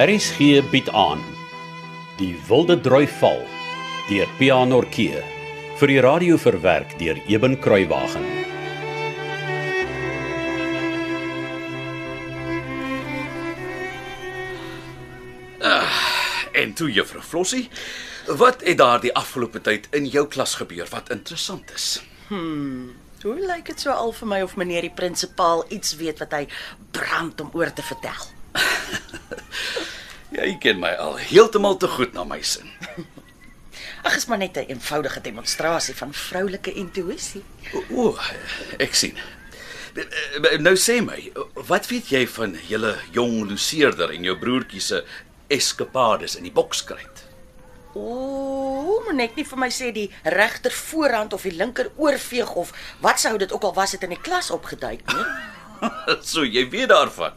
RSG bied aan Die Wilde Droi Val deur Pianorkee vir die radio verwerk deur Eben Kruiwagen. En toe juffrou Flossie, wat het daar die afgelope tyd in jou klas gebeur wat interessant is? Hoe lyk dit so al vir my of meneer die prinsipaal iets weet wat hy brand om oor te vertel? Jy ken my al heeltemal te goed na my sin. Ag, is maar net 'n eenvoudige demonstrasie van vroulike intuïsie. O, o, ek sien. Nou sê my, wat weet jy van julle jong Luceerder en jou broertjie se eskapades in die bokskruit? O, moet net nie vir my sê die regter voorhand of die linker oorveeg of wat sou dit ook al was het in die klas opgeduik nie. so jy weet daarvan.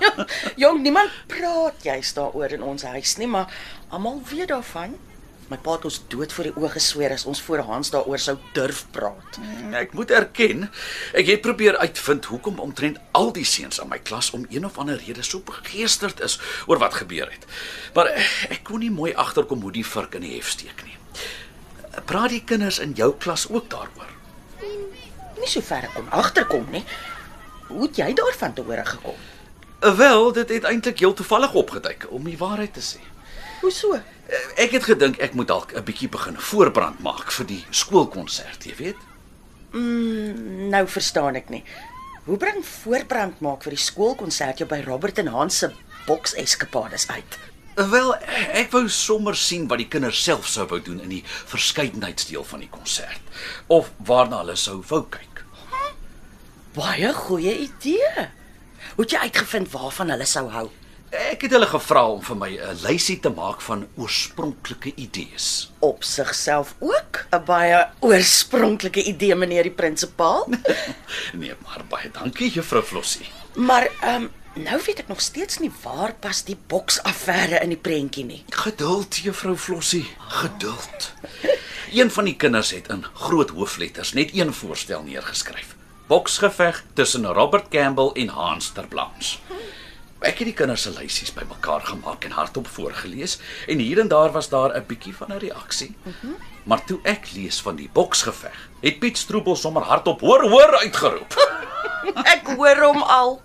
Jong, niemand praat juist daaroor in ons huis nie, maar almal weet daarvan. My pa het ons dood voor die oë gesweer as ons voor Hans daaroor sou durf praat. Ek moet erken, ek het probeer uitvind hoekom omtrent al die seuns in my klas om een of ander rede so begeesterd is oor wat gebeur het. Maar ek kon nie mooi agterkom hoe die vark in die hef steek nie. Praat die kinders in jou klas ook daaroor? Nie so ver ek kon agterkom nie. Hoe het jy daarvan te hore gekom? Wel, dit het eintlik heel toevallig opgeduik om die waarheid te sê. Hoe so? Ek het gedink ek moet dalk 'n bietjie begin voorbrand maak vir die skoolkonsert, jy weet. Nou verstaan ek nie. Hoe bring voorbrand maak vir die skoolkonsert jou by Robert en Hans se bokseskapades uit? Wel, ek wou sommer sien wat die kinders self sou wou doen in die verskeidenheidsdeel van die konsert of waarna hulle sou wou kyk. Baie goeie idee. Hoe het jy uitgevind waarvan hulle sou hou? Ek het hulle gevra om vir my 'n lysie te maak van oorspronklike idees. Op sigself ook 'n baie oorspronklike idee, meneer die prinsipaal. Nee, maar baie dankie, juffrou Flossie. maar ehm um, nou weet ek nog steeds nie waar pas die boksaffære in die prentjie nie. Geduld, juffrou Flossie, geduld. Een van die kinders het in groot hoofletters net een voorstel neergeskryf. Boksgeveg tussen Robert Campbell en Hans ter Blans. Ek het die kinders se lysies bymekaar gemaak en hardop voorgeles en hier en daar was daar 'n bietjie van 'n reaksie. Maar toe ek lees van die boksgeveg, het Piet Stroebel sommer hardop hoor hoor uitgeroep. Ek hoor hom al.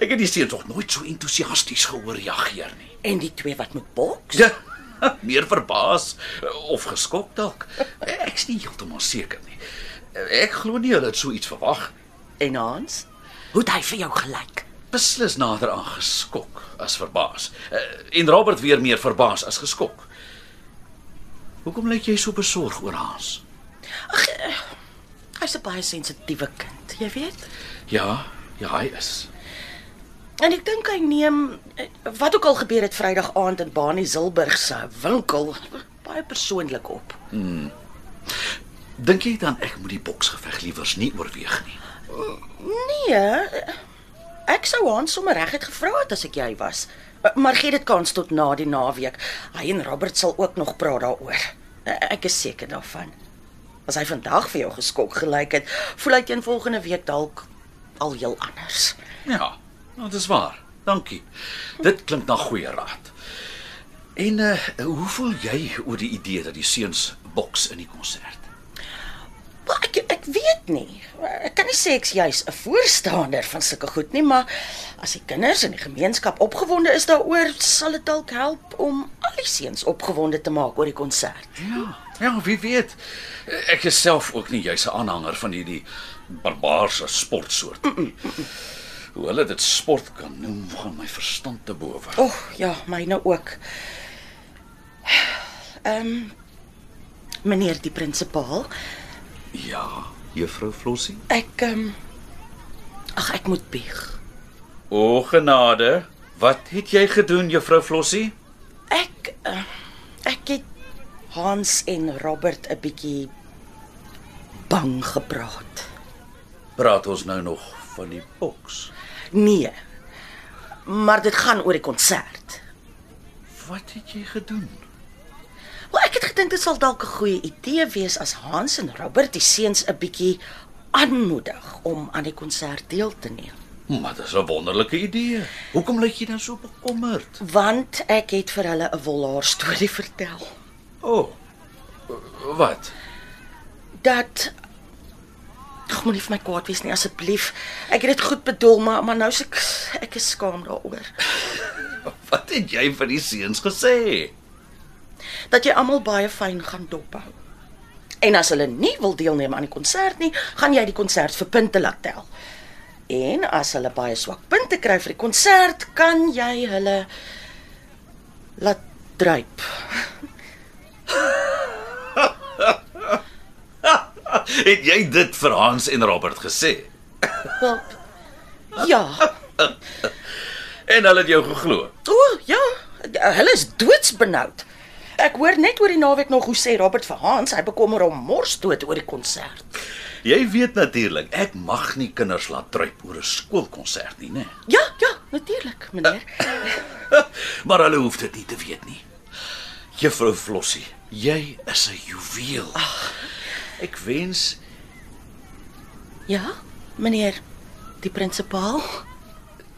Ek het die seuns nog nooit so entoesiasties gehoor reageer nie. En die twee wat moet boks? Ja, meer verbaas of geskok dalk. Ek's nie heeltemal seker nie. Ek glo nie hulle het so iets verwag. En Hans? Hoe het hy vir jou gelyk? Beslis nader aan geskok as verbaas. Eh, En Robert weer meer verbaas as geskok. Hoekom lyk jy so besorg oor Hans? Hy's 'n baie sensitiewe kind, jy weet. Ja, ja, hy is. En ek dink hy neem eh, wat ook al gebeur het Vrydag aand in Bani Zilberg se winkel baie persoonlik op. Dink jy dan ek moet die boksgeveg liewers nie oorweeg nie? Nee, ek sou Hans sommer reguit gevra het as ek jy was. Maar gee dit kans tot na die naweek. Hy en Robert sal ook nog praat daaroor. Ek is seker daarvan. As hy vandag vir jou geskok gelyk het, voel hy teen volgende week dalk al heel anders. Ja, nou dis waar. Dankie. Dit klink na goeie raad. En uh, hoe voel jy oor die idee dat die seuns boks in die konsert? Maar ek ek weet nie. Ek kan nie sê ek's juis 'n voorstander van sulke goed nie, maar as die kinders in die gemeenskap opgewonde is daaroor, sal dit dalk help om al die seuns opgewonde te maak oor die konsert. Ja, ja, wie weet. Ek is self ook nie juis 'n aanhanger van hierdie barbaarse sportsoort nie. Hoe hulle dit sport kan noem, gaan my verstand te bowe. O, oh, ja, myne ook. Ehm um, meneer die prinsipaal, Ja, juffrou Flossie. ek ehm um, ag ek moet bieg. O genade, wat het jy gedoen, juffrou Flossie? Ek uh, ek het Hans en Robert 'n bietjie bang gepraat. Praat ons nou nog van die boks? Nee. Maar dit gaan oor die konsert. Wat het jy gedoen? Ek gedink dit sal dalk 'n goeie idee wees as Hans en Robert die seuns 'n bietjie aanmoedig om aan die konsert deel te neem. Maar dis 'n wonderlike idee. Hoekom lyk jy dan so bekommerd? Want ek het vir hulle 'n wolhaar storie vertel. O. Oh, wat? Dat Ag, moenie vir my kwaad wees nie asseblief. Ek het dit goed bedoel, maar maar nou se ek ek is skaam daaroor. Wat het jy vir die seuns gesê? Dat jy almal baie fyn gaan dophou. En as hulle nie wil deelneem aan die konsert nie, gaan jy die konsert vir punte laat tel. En as hulle baie swak punte kry vir die konsert, kan jy hulle laat druip. Het jy dit vir Hans en Robert gesê? Wel, ja. En hulle het jou geglo. O, ja, hulle is doodsbenoud. Ek hoor net oor die naweek nog hoe sê Robert vir Hans hy bekommer om mors dood oor die konsert. Jy weet natuurlik, ek mag nie kinders laat druip oor 'n skoolkonsert nie, né? Ja, ja, natuurlik, meneer. Maar hulle hoef dit nie te weet nie. Juffrou Flossie, jy is 'n juweel. Ek wens Ja, meneer die prinsipaal.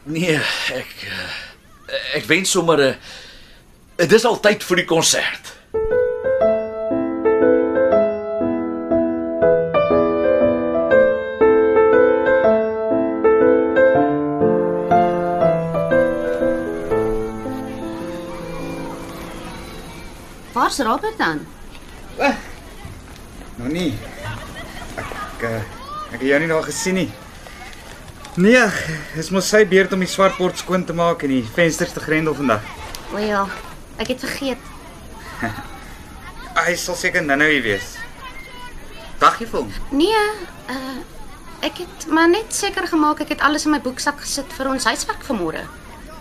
nee, ek eh, ek wens sommer 'n dit is al tyd vir die konsert. Waar's Robert dan? Nou nie. Ek uh, ek het jou nie nog gesien nie. Nee, dis mos sy beurt om die swart bord skoon te maak en die vensters te grendel vandag. O ja, ek het vergeet. Hy sal seker nou-nou hier wees. Dag jy vir hom? Nee, uh ek het maar net seker gemaak ek het alles in my boeksak gesit vir ons huiswerk vanmôre.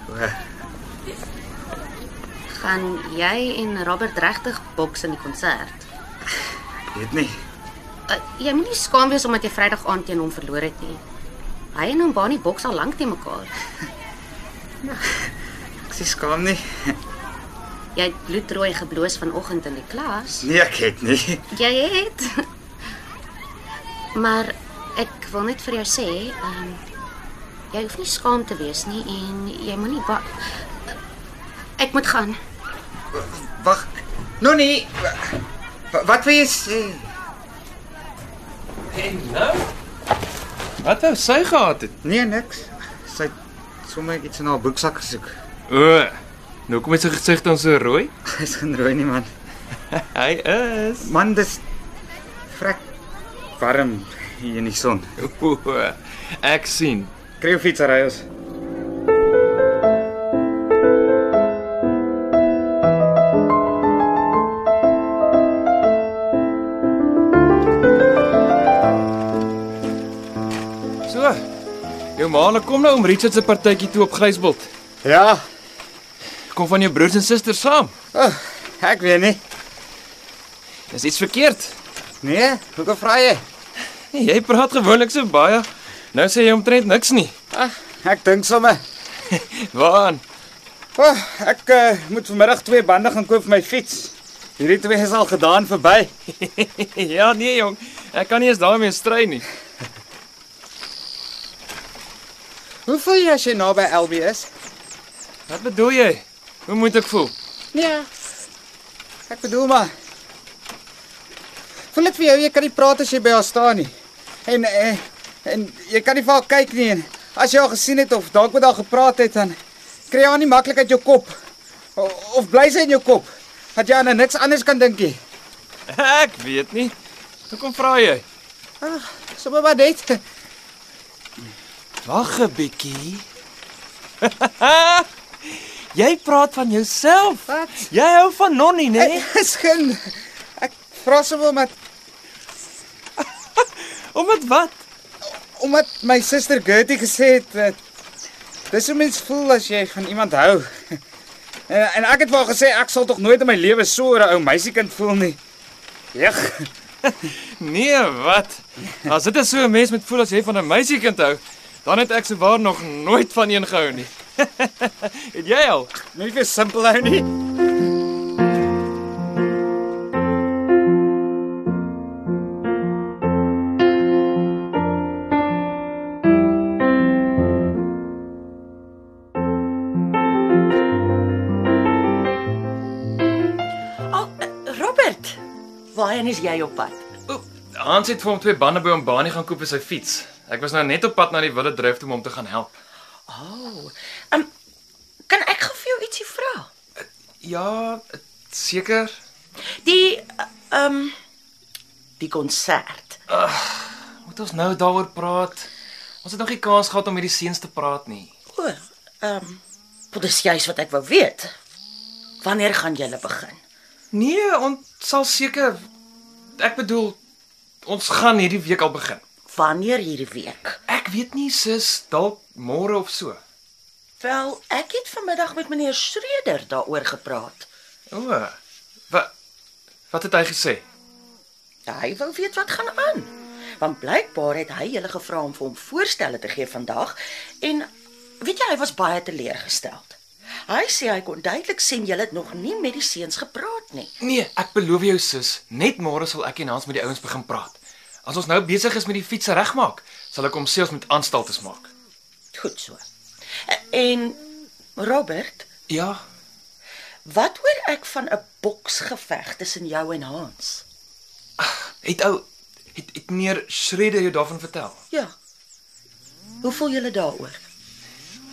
O, Gaan jy en Robert regtig boks in die konsert? Weet nie. Uh, jy moenie skaam wees omdat jy Vrydag aand teen hom verloor het nie. Hy en hom Bani boks al lank te mekaar. Ek sê skaam nie. Jy het bloedrooi gebloos vanoggend in die klas. Nee, ek het nie. Jy het. Maar ek wil net vir jou sê, ehm um, jy hoef nie skaam te wees nie en jy moenie wa Ek moet gaan. Wag. Nou nie. Wa- Wat wil jy sê? En nou? Wat wou sy gehad het? Nee, niks. Sy het sommer iets in haar boeksak gesoek. O. Nou kom hy sy gesig dan so rooi? Hy's geen rooi nie man. Hy is. Man, dis vrek warm hier in die son. O, ek sien. Kry jou fiets ry ons. So. Jou maale kom nou om Richard se partytjie toe op Grysbult. Ja, Kom van jou broers en susters saam. oh, ek weet nie. Dis iets verkeerd. Nee, hoekom vra jy? Nee, jy praat gewoonlik so baie. Nou sê jy omtrent niks nie. Ag, ek dink sommer. Waaraan? Oh, ek uh, moet vanmiddag twee bande gaan koop vir my fiets. Hierdie twee is al gedaan verby. ja, nee jong. Ek kan nie eens daarmee stry nie. Hoe voel jy as jy naby LB is? Wat bedoel jy? Hoe moet ek voel? Nee. Ek bedoel maar. Voel dit vir jou jy kan nie praat as jy by haar staan nie. En eh, en jy kan nie vir haar kyk nie. En as jy haar gesien het of dalk met haar gepraat het dan kry jy haar nie maklik uit jou kop. O, of bly sy in jou kop? Dat jy aan niks anders kan dink nie. Ek weet nie. Hoekom vra jy? Ag, sommer maar net. Wag 'n bietjie. jy praat van jouself. Wat? Jy hou van Nonnie, né? Nee? Is geen ek vra sommer maar Omdat wat? omdat my suster Gertie gesê het dat dis hoe mens voel as jy van iemand hou. En, en ek het haar gesê ek sal tog nooit in my lewe so 'n ou meisiekind voel nie. Jeg. Nee, wat? As dit is so 'n mens moet voel as jy van 'n meisiekind hou, dan het ek sowaar nog nooit van een gehou nie het jy al? Net vir simpel hou nie. Oh, Robert, waarheen is jy op pad? Hans het vir hom twee bande by hom baanie gaan koop vir sy fiets. Ek was nou net op pad na die Wilde Drift om hom te gaan help. Oh. Um, kan ek gou vir jou ietsie vra? Ja, seker. Die uh, um die konsert. Moet ons nou daaroor praat? Ons het nog nie kans gehad om met die seuns te praat nie. O, um wat is juist wat ek wou weet. Wanneer gaan julle begin? Nee, ons sal seker ek bedoel ons gaan hierdie week al begin. Wanneer hierdie week? Ek weet nie sis, dalk môre of so. Wel, ek het vanmiddag met meneer Schreder daaroor gepraat. O. Wat wat het hy gesê? Hy wou weet wat gaan aan. Want blykbaar het hy julle gevra om vir hom voorstelle te gee vandag en weet jy hy was baie teleurgesteld. Hy sê hy kon duidelik sien julle het nog nie met die seuns gepraat nie. Nee, ek beloof jou sus, net môre sal ek en Hans met die ouens begin praat. As ons nou besig is met die fiets regmaak, sal ek hom sê ons moet aanstaltes maak. Goed so. En Robert, Ja, wat hoor ek van 'n boksgeveg tussen jou en Hans? het ou het, het meneer Schreder jou daarvan vertel? Ja. Hoe voel julle daaroor?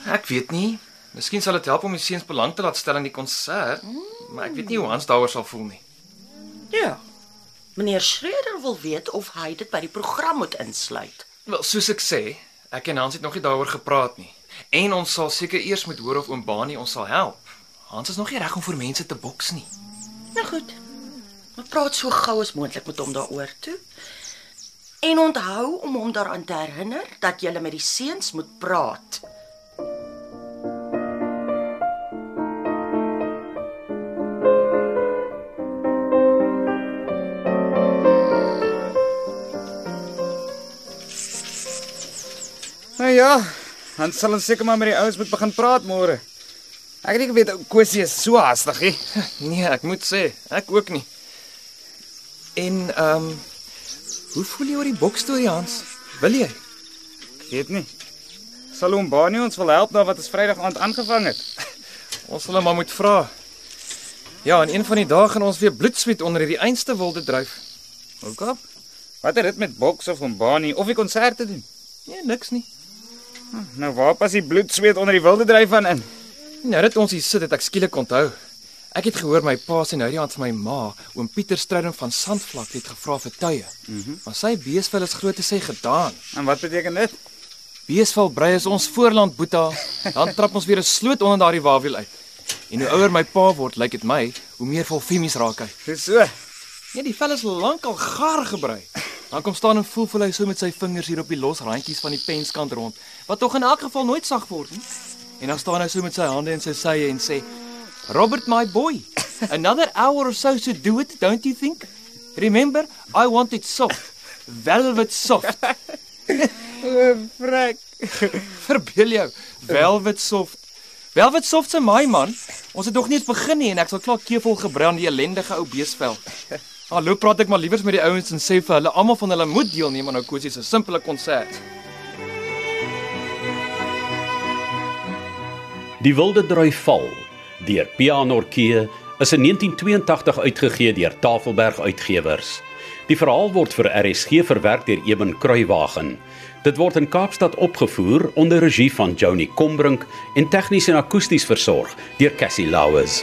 Ek weet nie. Miskien sal dit help om die seuns belang te laat stel in die konsert, maar ek weet nie hoe Hans daaroor sal voel nie. Ja. Meneer Schreder wil weet of hy dit by die program moet insluit. Wel, soos ek sê, ek en Hans het nog nie daaroor gepraat nie. En ons sal seker eers moet hoor of oom Bani ons sal help. Hans is nog nie reg om vir mense te boks nie. Nou goed. Maar praat so gou as moontlik met hom daaroor toe. En onthou om hom daaraan te herinner dat jy met die seuns moet praat. Ja, dan sal ons seker maar met die ouens moet begin praat môre. Ek het nie geweet Kosie is so haastig nie. Nee, ek moet sê, ek ook nie. En ehm um, hoe voel jy oor die boksstorie Hans? Wil jy? Ek weet nie. Sal hom Bani ons wil help na wat ons Vrydag aand aangevang het. Ons sal hom maar moet vra. Ja, en een van die dae gaan ons weer bloedsweet onder hierdie einste wilde dryf. Hoekom? Wat het dit met boks of om Bani of die konsert te doen? Nee, niks nie. Nou waar pas die bloed sweet onder die wilde dryf aan in? Nou dat ons hier sit, het ek skielik onthou. Ek het gehoor my pa sê nou die aand vir my ma, oom Pieter Strydom van Sandvlak het gevra vir. Mhm. Mm maar sy beesvel is groot te sê gedaan. En wat beteken dit? Beesvel brei is ons voorland boeta. Dan trap ons weer 'n sloot onder daardie wawiel uit. En hoe ouer my pa word, lyk dit my, hoe meer volfemies raak hy. Dis so. Nee, die vel is lankal gaar gebrei. Dan kom staan en voel voel hy so met sy vingers hier op die los randjies van die penskant rond, wat tog in elk geval nooit sag word nie. En dan staan hy so met sy hande in sy sye en sê: "Robert my boy, another hour or so to do it, don't you think? Remember, I want it soft, velvet soft." O, frek. Verbeel jou, velvet soft. Velvet soft se my man. Ons het nog nie eens begin nie en ek sal klaar keevol gebrei aan die ellendige ou beesvel. Hallo, praat ek maar liewers met die ouens en sê vir hulle almal van hulle moet deelneem aan nou Kosie se simpele konsert. Die Wilde Drui Val deur Pianorkee is in 1982 uitgegee deur Tafelberg Uitgewers. Die verhaal word vir RSG verwerk deur Eben Kruiwagen. Dit word in Kaapstad opgevoer onder regie van Joni Combrink en tegnies en akoesties versorg deur Cassie Lauers.